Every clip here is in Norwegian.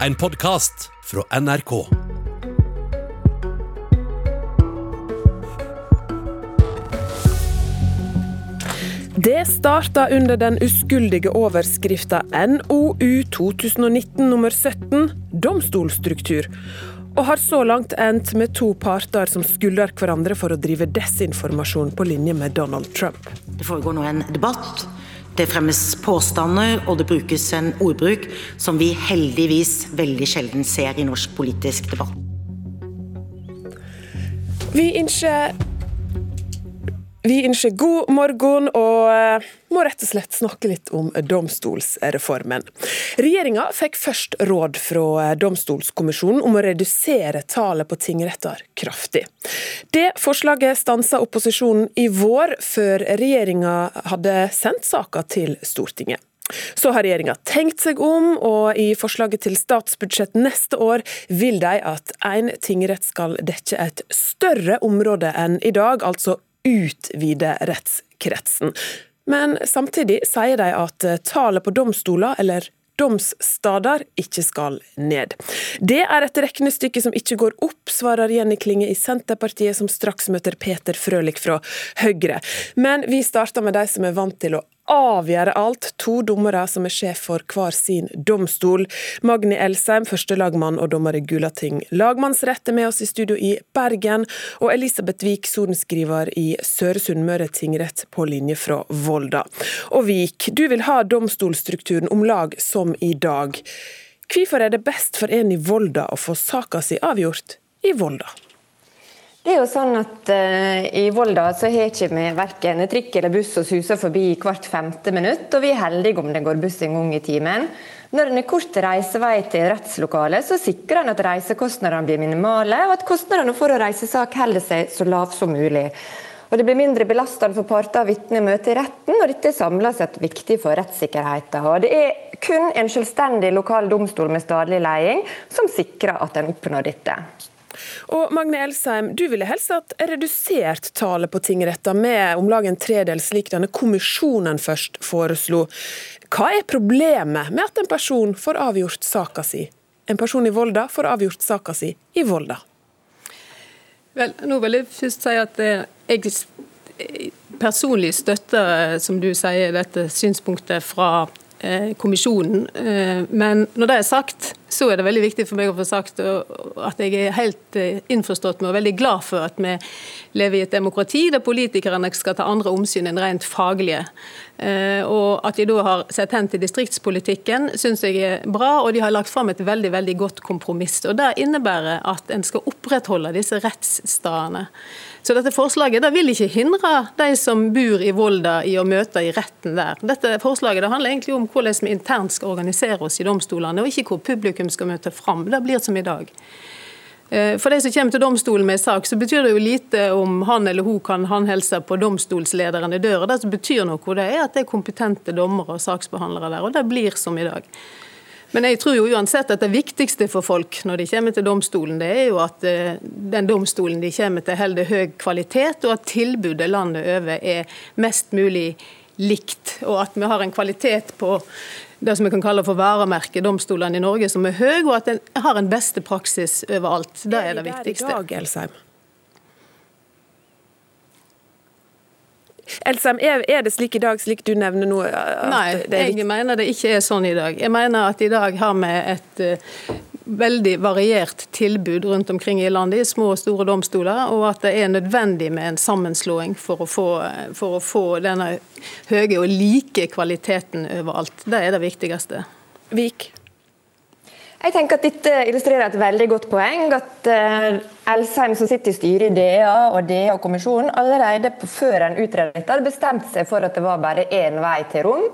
En podkast fra NRK. Det starta under den uskyldige overskrifta NOU 2019 nummer 17 domstolstruktur, og har så langt endt med to parter som skylder hverandre for å drive desinformasjon på linje med Donald Trump. Det foregår nå en debatt. Det fremmes påstander, og det brukes en ordbruk som vi heldigvis veldig sjelden ser i norsk politisk debatt. Vi ønsker vi ønsker god morgen og eh, må rett og slett snakke litt om domstolsreformen. Regjeringa fikk først råd fra eh, Domstolskommisjonen om å redusere tallet på tingretter kraftig. Det forslaget stansa opposisjonen i vår, før regjeringa hadde sendt saka til Stortinget. Så har regjeringa tenkt seg om, og i forslaget til statsbudsjett neste år vil de at én tingrett skal dekke et større område enn i dag, altså utvide rettskretsen. Men samtidig sier de at tallet på domstoler, eller domsstader, ikke skal ned. Det er et regnestykke som ikke går opp, svarer Jenny Klinge i Senterpartiet, som straks møter Peter Frølich fra Høyre. Men vi starter med de som er vant til å avgjøre alt. To dommere som er sjef for hver sin domstol. Magni Elsheim, førstelagmann og dommer i Gulating lagmannsrett, er med oss i studio i Bergen. Og Elisabeth Wiik, sorenskriver i Søre Sunnmøre tingrett, på linje fra Volda. Og Vik, du vil ha domstolstrukturen om lag som i dag. Hvorfor er det best for en i Volda å få saka si avgjort i Volda? Det er jo sånn at uh, I Volda så har ikke vi verken trikk eller buss som suser forbi hvert femte minutt, og vi er heldige om det går buss en gang i timen. Når en har kort reisevei til rettslokalet, så sikrer en at reisekostnadene blir minimale, og at kostnadene for å reise sak holder seg så lav som mulig. Og Det blir mindre belastende for parter og vitner i møte i retten, og dette er seg viktig for rettssikkerheten. Og Det er kun en selvstendig lokal domstol med stadlig leding som sikrer at en oppnår dette. Og Magne Elsheim, du ville helst hatt redusert tallet på tingretter med om lag en tredel, slik denne kommisjonen først foreslo. Hva er problemet med at en person får avgjort saka si? En person i Volda får avgjort saka si i Volda. Vel, nå vil jeg først si at eh, jeg personlig støtter, som du sier, dette synspunktet fra Eh, kommisjonen. Eh, men når det er sagt, så er det veldig viktig for meg å få sagt at jeg er helt eh, innforstått med og veldig glad for at vi lever i et demokrati der politikerne skal ta andre omsyn enn rent faglige. Og At de da har sett hen til distriktspolitikken, syns jeg er bra. Og de har lagt fram et veldig veldig godt kompromiss. Og Det innebærer at en skal opprettholde disse rettsstedene. Så dette forslaget det vil ikke hindre de som bor i Volda i å møte i retten der. Dette forslaget det handler egentlig om hvordan vi internt skal organisere oss i domstolene, og ikke hvor publikum skal møte fram. Det blir som i dag. Eh, for de som kommer til domstolen med en sak, så betyr det jo lite om han eller hun kan håndhilse på domstolslederen i døra. Det som betyr noe, det er at det er kompetente dommere og saksbehandlere der. Og det blir som i dag. Men jeg tror jo uansett at det viktigste for folk når de kommer til domstolen, det er jo at eh, den domstolen de kommer til holder høy kvalitet, og at tilbudet landet over er mest mulig likt. Og at vi har en kvalitet på det som vi kan kalle for varemerket domstolene i Norge som er høy, og at en har en beste praksis overalt. Det er det viktigste. Er det i dag, Elsheim? Elsheim, er det slik i dag, slik du nevner nå? Nei, jeg mener det ikke er sånn i dag. Jeg mener at i dag har vi et uh, veldig variert tilbud rundt omkring i landet i små og store domstoler, og at det er nødvendig med en sammenslåing for å få, for å få denne høye og like kvaliteten overalt. Det er det viktigste. Vik? Jeg tenker at Dette illustrerer et veldig godt poeng. At uh, Elsheim, som sitter i styret i DA og DA-kommisjonen, allerede før en utredet dette, hadde bestemt seg for at det var bare én vei til rom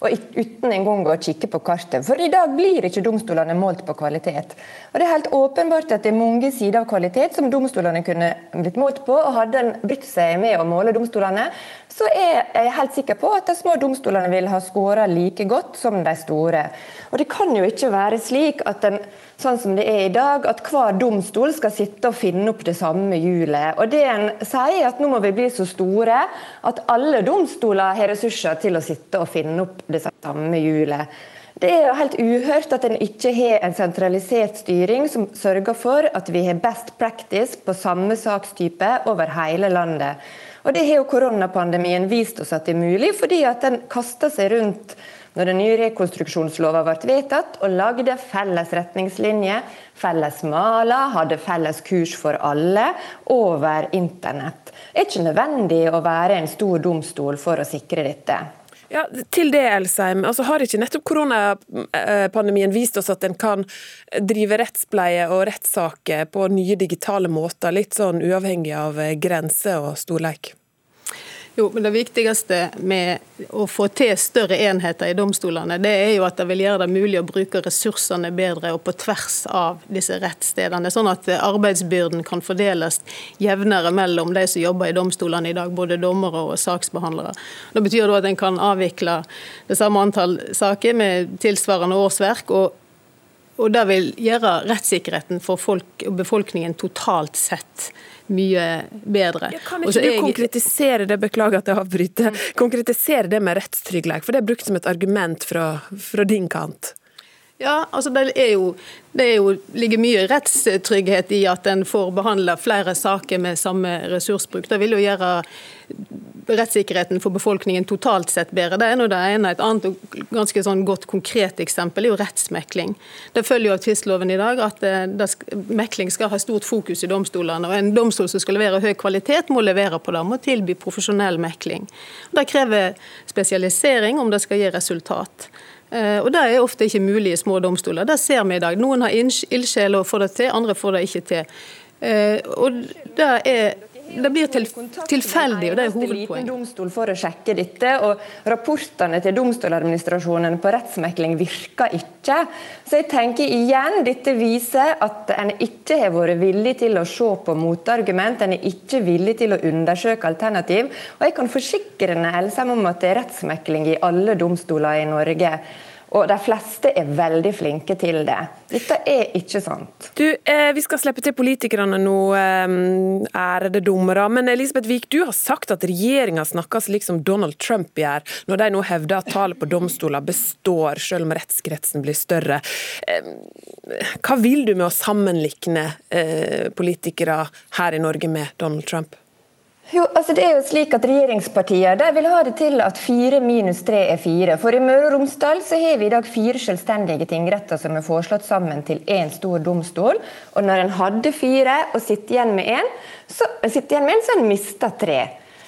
og uten engang å kikke på kartet. For i dag blir ikke domstolene målt på kvalitet. Og Det er helt åpenbart at det er mange sider av kvalitet som domstolene kunne blitt målt på. og Hadde en brytt seg med å måle domstolene, så er jeg helt sikker på at de små domstolene ville ha skåra like godt som de store. Og Det kan jo ikke være slik at en sånn som det er i dag, at hver domstol skal sitte og finne opp det samme hjulet. Og det en sier, er at nå må vi bli så store at alle domstoler har ressurser til å sitte og finne opp det samme hjulet. Det er jo helt uhørt at en ikke har en sentralisert styring som sørger for at vi har best practice på samme sakstype over hele landet. Og Det har jo koronapandemien vist oss at det er mulig, fordi at den kasta seg rundt når den nye rekonstruksjonslova ble vedtatt, og lagde felles retningslinjer, felles maler, hadde felles kurs for alle over internett. Det er ikke nødvendig å være en stor domstol for å sikre dette. Ja, til det, Elsheim. Altså, har ikke nettopp koronapandemien vist oss at en kan drive rettspleie og rettssaker på nye digitale måter, litt sånn uavhengig av grense og storleik? Jo, men Det viktigste med å få til større enheter i domstolene, det er jo at det vil gjøre det mulig å bruke ressursene bedre og på tvers av disse rettsstedene. Sånn at arbeidsbyrden kan fordeles jevnere mellom de som jobber i domstolene i dag, både dommere og saksbehandlere. Det betyr da at en kan avvikle det samme antall saker med tilsvarende årsverk. og og Det vil gjøre rettssikkerheten for folk og befolkningen totalt sett mye bedre. Ja, kan ikke du jeg... konkretisere det, beklager at jeg avbryter, konkretisere det med rettstrygghet, for det er brukt som et argument fra, fra din kant? Ja, altså det, er jo, det jo, ligger mye rettstrygghet i at en får behandla flere saker med samme ressursbruk. Det vil jo gjøre rettssikkerheten for befolkningen totalt sett bedre. Det er noe det ene. Et annet og ganske sånn godt konkret eksempel er jo rettsmekling. Det følger jo av tvistloven i dag at eh, det, mekling skal ha stort fokus i domstolene. og En domstol som skal levere høy kvalitet, må levere på det, må tilby profesjonell mekling. Det krever spesialisering om det skal gi resultat. Eh, og Det er ofte ikke mulig i små domstoler. Det ser vi i dag. Noen har ildsjel og får det til, andre får det ikke til. Eh, og det er det blir til, tilfeldig, og det er hovedpoenget. domstol for å sjekke dette, og Rapportene til domstoladministrasjonen på rettsmekling virker ikke. Så jeg tenker igjen, Dette viser at en ikke har vært villig til å se på motargument, en er ikke villig til å undersøke alternativ. Og Jeg kan forsikre Elsem om at det er rettsmekling i alle domstoler i Norge. Og de fleste er veldig flinke til det. Dette er ikke sant. Du, eh, Vi skal slippe til politikerne nå, eh, ærede dommere. Men Elisabeth Wiik, du har sagt at regjeringa snakker slik som Donald Trump gjør, når de nå hevder at tallet på domstoler består, selv om rettskretsen blir større. Eh, hva vil du med å sammenlikne eh, politikere her i Norge med Donald Trump? Jo, altså det er jo slik at Regjeringspartiene vil ha det til at fire minus tre er fire. For I Møre og Romsdal så har vi i dag fire selvstendige tingretter som er foreslått sammen til én stor domstol. Og Når en hadde fire og sitter igjen med én, så, en, så har en mista tre.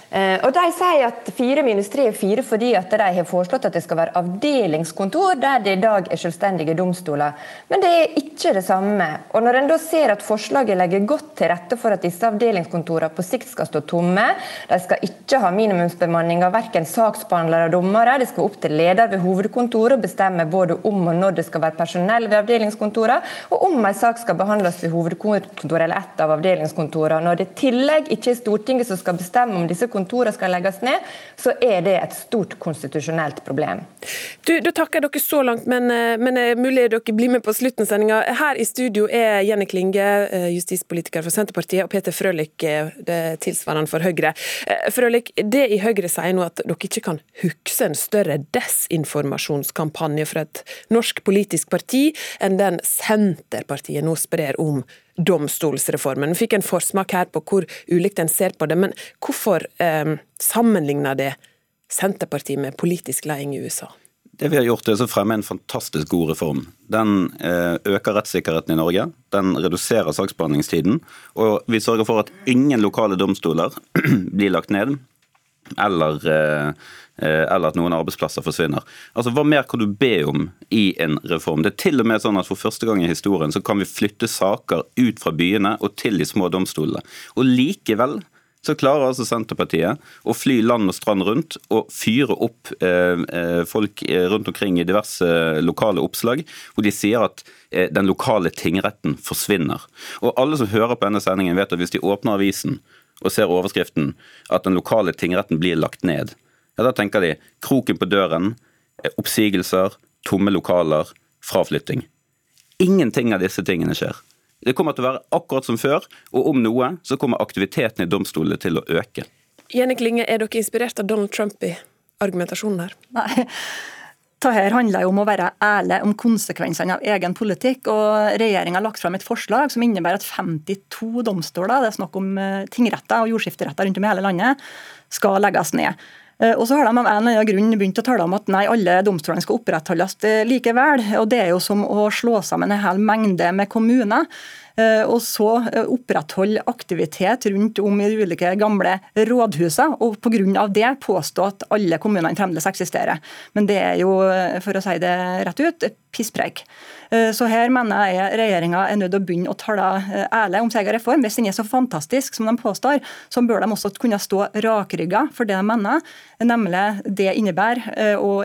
Eh, og De sier at fire minus tre er fire fordi at de har foreslått at det skal være avdelingskontor der det i dag er selvstendige domstoler. Men det er ikke det samme. Og Når en da ser at forslaget legger godt til rette for at disse avdelingskontorene på sikt skal stå tomme, de skal ikke ha minimumsbemanning av verken saksbehandlere og dommere, det skal opp til leder ved hovedkontoret å bestemme både om og når det skal være personell ved avdelingskontorene, og om en sak skal behandles ved hovedkontoret eller et av avdelingskontorene. Når det i tillegg ikke er Stortinget som skal bestemme om disse kontorene kontorer skal legges ned, så er det et stort konstitusjonelt problem. Du, Da takker jeg dere så langt, men, eh, men er mulig dere blir med på slutten av sendinga. Her i studio er Jenny Klinge, eh, justispolitiker for Senterpartiet, og Peter Frølich, eh, tilsvarende for Høyre. Frølich, det i Høyre sier nå at dere ikke kan huske en større desinformasjonskampanje fra et norsk politisk parti enn den Senterpartiet nå sprer om domstolsreformen. Vi fikk en forsmak her på hvor ulikt en ser på det, men hvorfor eh, sammenligner det Senterpartiet med politisk leding i USA? Det vi har gjort er å fremme en fantastisk god reform. Den eh, øker rettssikkerheten i Norge, den reduserer saksbehandlingstiden, og vi sørger for at ingen lokale domstoler blir lagt ned eller eh, Eh, eller at noen arbeidsplasser forsvinner. Altså, Hva mer kan du be om i en reform? Det er til og med sånn at For første gang i historien så kan vi flytte saker ut fra byene og til de små domstolene. Og Likevel så klarer altså Senterpartiet å fly land og strand rundt og fyre opp eh, eh folk rundt omkring i diverse lokale oppslag, hvor de sier at eh, den lokale tingretten forsvinner. Og Alle som hører på denne sendingen vet at hvis de åpner avisen og ser overskriften at den lokale tingretten blir lagt ned, ja, Da tenker de kroken på døren, eh, oppsigelser, tomme lokaler, fraflytting. Ingenting av disse tingene skjer. Det kommer til å være akkurat som før, og om noe så kommer aktiviteten i domstolene til å øke. Jenny Klinge, er dere inspirert av Donald Trump i argumentasjonen her? Nei. Dette handler jo om å være ærlig om konsekvensene av egen politikk. og Regjeringa har lagt fram et forslag som innebærer at 52 domstoler, det er snakk om eh, tingretter og jordskifteretter rundt om i hele landet, skal legges ned. Eh, og så har de av en eller annen grunn begynt å tale om at nei, alle domstolene skal opprettholdes eh, likevel. og Det er jo som å slå sammen en hel mengde med kommuner. Eh, og så eh, opprettholde aktivitet rundt om i de ulike gamle rådhusene, og pga. det påstå at alle kommunene fremdeles eksisterer. Men det er jo, eh, for å si det rett ut, pisspreik. Så her mener jeg regjeringa er nødt til å begynne å tale ærlig om sin egen reform. Hvis den er så fantastisk som de påstår, så bør de også kunne stå rakrygga for det de mener, nemlig det innebærer å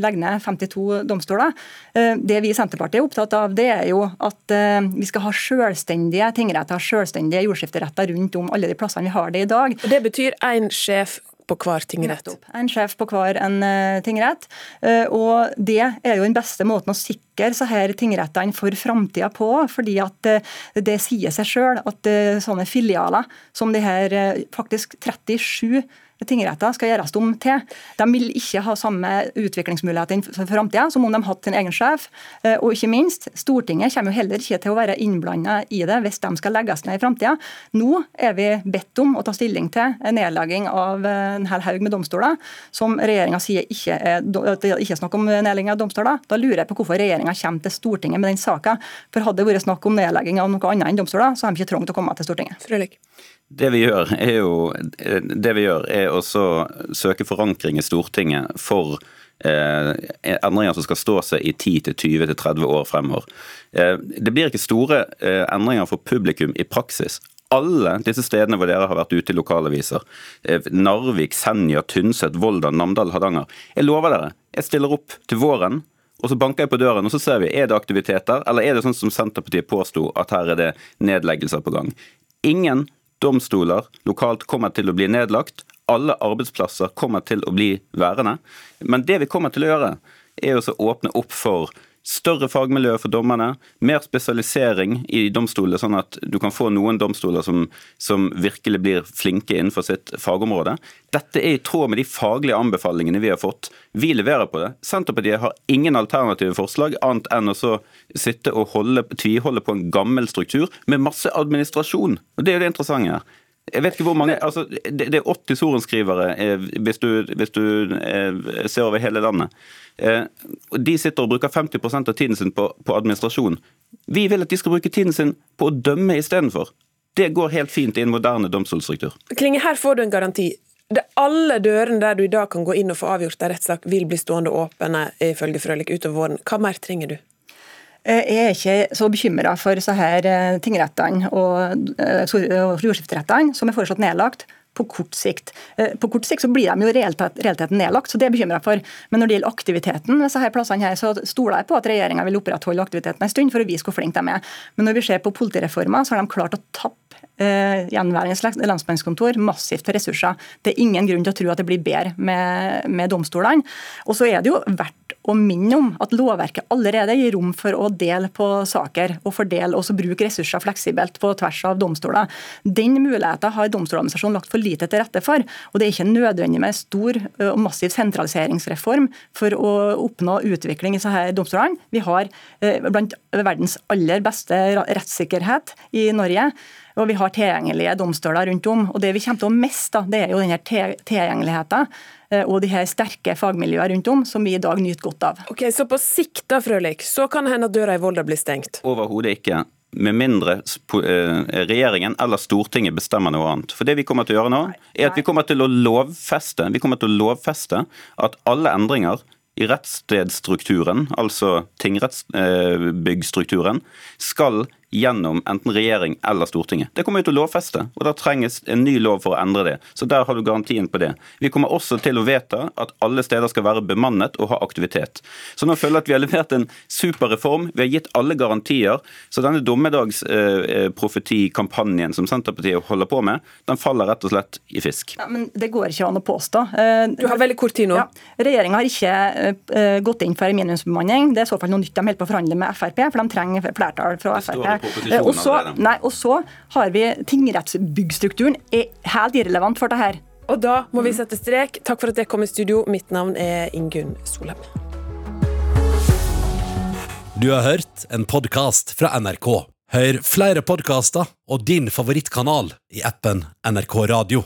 legge ned 52 domstoler. Det vi i Senterpartiet er opptatt av, det er jo at vi skal ha sjøl selvstendige tingretter, selvstendige jordskifteretter rundt om alle de plassene vi har det i dag. Og Det betyr én sjef på hver tingrett? En sjef på hver en uh, tingrett. Uh, og Det er jo den beste måten å sikre så her tingrettene for framtida på. fordi at uh, Det sier seg sjøl at sånne filialer som de her faktisk 37 tingretter skal gjøres om til. De vil ikke ha samme utviklingsmuligheter for framtida som om de hadde sin egen sjef. Eh, og ikke minst, Stortinget kommer jo heller ikke til å være innblanda i det hvis de skal legges ned i framtida. Nå er vi bedt om å ta stilling til nedlegging av en hel haug med domstoler, som regjeringa sier ikke er, ikke er snakk om nedlegging av domstoler. Da lurer jeg på hvorfor regjeringa kommer til Stortinget med den saka. For hadde det vært snakk om nedlegging av noe annet enn domstoler, så har de ikke trengt å komme til Stortinget. Frølik. Det vi gjør, er jo det vi gjør er også søke forankring i Stortinget for eh, endringer som skal stå seg i 10-20-30 år fremover. Eh, det blir ikke store eh, endringer for publikum i praksis. Alle disse stedene hvor dere har vært ute i lokalaviser, eh, Narvik, Senja, Tynset, Volda, Namdal, Hardanger. Jeg lover dere, jeg stiller opp til våren og så banker jeg på døren, og så ser vi er det aktiviteter, eller er det sånn som Senterpartiet påsto, at her er det nedleggelser på gang. Ingen domstoler lokalt kommer til å bli nedlagt. Alle arbeidsplasser kommer til å bli værende. Men det vi kommer til å gjøre, er å åpne opp for Større fagmiljø for dommerne, mer spesialisering i domstolene, sånn at du kan få noen domstoler som, som, virkelig blir flinke innenfor sitt fagområde. Dette er i tråd med de faglige anbefalingene vi har fått. Vi leverer på det. Senterpartiet har ingen alternative forslag, annet enn å sitte og holde, tviholde på en gammel struktur med masse administrasjon. Og Det er jo det interessante her. Jeg vet ikke hvor mange, altså Det, det er 80 sorenskrivere eh, hvis du, hvis du eh, ser over hele landet. Eh, de sitter og bruker 50% av tiden sin på, på, administrasjon. Vi vil at de skal bruke tiden sin på å dømme istedenfor. Det går helt fint i en moderne domstolstruktur. Klinge, her får du en garanti. Det alle dørene der du i dag kan gå inn og få avgjort en rettssak, vil bli stående åpne ifølge Frølik utover våren. Hva mer trenger du? Eh, jeg er ikke så bekymra for så her eh, tingrettene og eh, jordskifterettene som er foreslått nedlagt på kort sikt. På kort sikt så blir de jo realiteten nedlagt, så det er jeg bekymra for. Men når det gjelder aktiviteten, disse her plassene her, så stoler jeg på at regjeringa vil opprettholde aktiviteten en stund for å vise hvor flinke de er. Men når vi ser på politireforma, så har de klart å tappe eh, gjenværende lensmannskontor massivt for ressurser. Det er ingen grunn til å tro at det blir bedre med, med domstolene. Og så er det jo verdt å minne om at lovverket allerede gir rom for å dele på saker og fordele og bruke ressurser fleksibelt på tvers av domstoler. Den muligheten har Domstoladministrasjonen lagt for lite til rette for. og Det er ikke nødvendig med stor og massiv sentraliseringsreform for å oppnå utvikling i disse domstolene. Vi har blant verdens aller beste rettssikkerhet i Norge. Og vi har tilgjengelige domstoler rundt om. Og Det vi kommer til å miste, det er jo denne tilgjengeligheten eh, og de her sterke fagmiljøene rundt om, som vi i dag nyter godt av. Ok, Så på sikt da, Frølik, så kan hende at døra i Volda blir stengt? Overhodet ikke. Med mindre eh, regjeringen eller Stortinget bestemmer noe annet. For det vi kommer til å gjøre nå, er at vi kommer til å lovfeste, vi kommer til å lovfeste at alle endringer i rettsstedsstrukturen, altså tingrettsbyggstrukturen, skal gjennom enten regjering eller Stortinget. Det kommer vi til å lovfeste, og da trenges en ny lov for å endre det. Så der har du garantien på det. Vi kommer også til å vedta at alle steder skal være bemannet og ha aktivitet. Så nå føler jeg at vi har levert en super reform. Vi har gitt alle garantier. Så denne dommedagsprofetikampanjen som Senterpartiet holder på med, den faller rett og slett i fisk. Ja, men det går ikke an å påstå. Eh, du har veldig kort tid nå. Ja, Regjeringa har ikke eh, gått inn for minimumsbemanning. Det er i så fall noe nytt de holder på å forhandle med Frp, for de trenger flertall fra Frp på opposisjonen. Eh, nei, og så har vi tingrettsbyggstrukturen. er helt irrelevant for det her. Og da må vi sette strek. Takk for at dere kom i studio. Mitt navn er Ingunn Solheim. Du har hørt en podkast fra NRK. Hør flere podkaster og din favorittkanal i appen NRK Radio.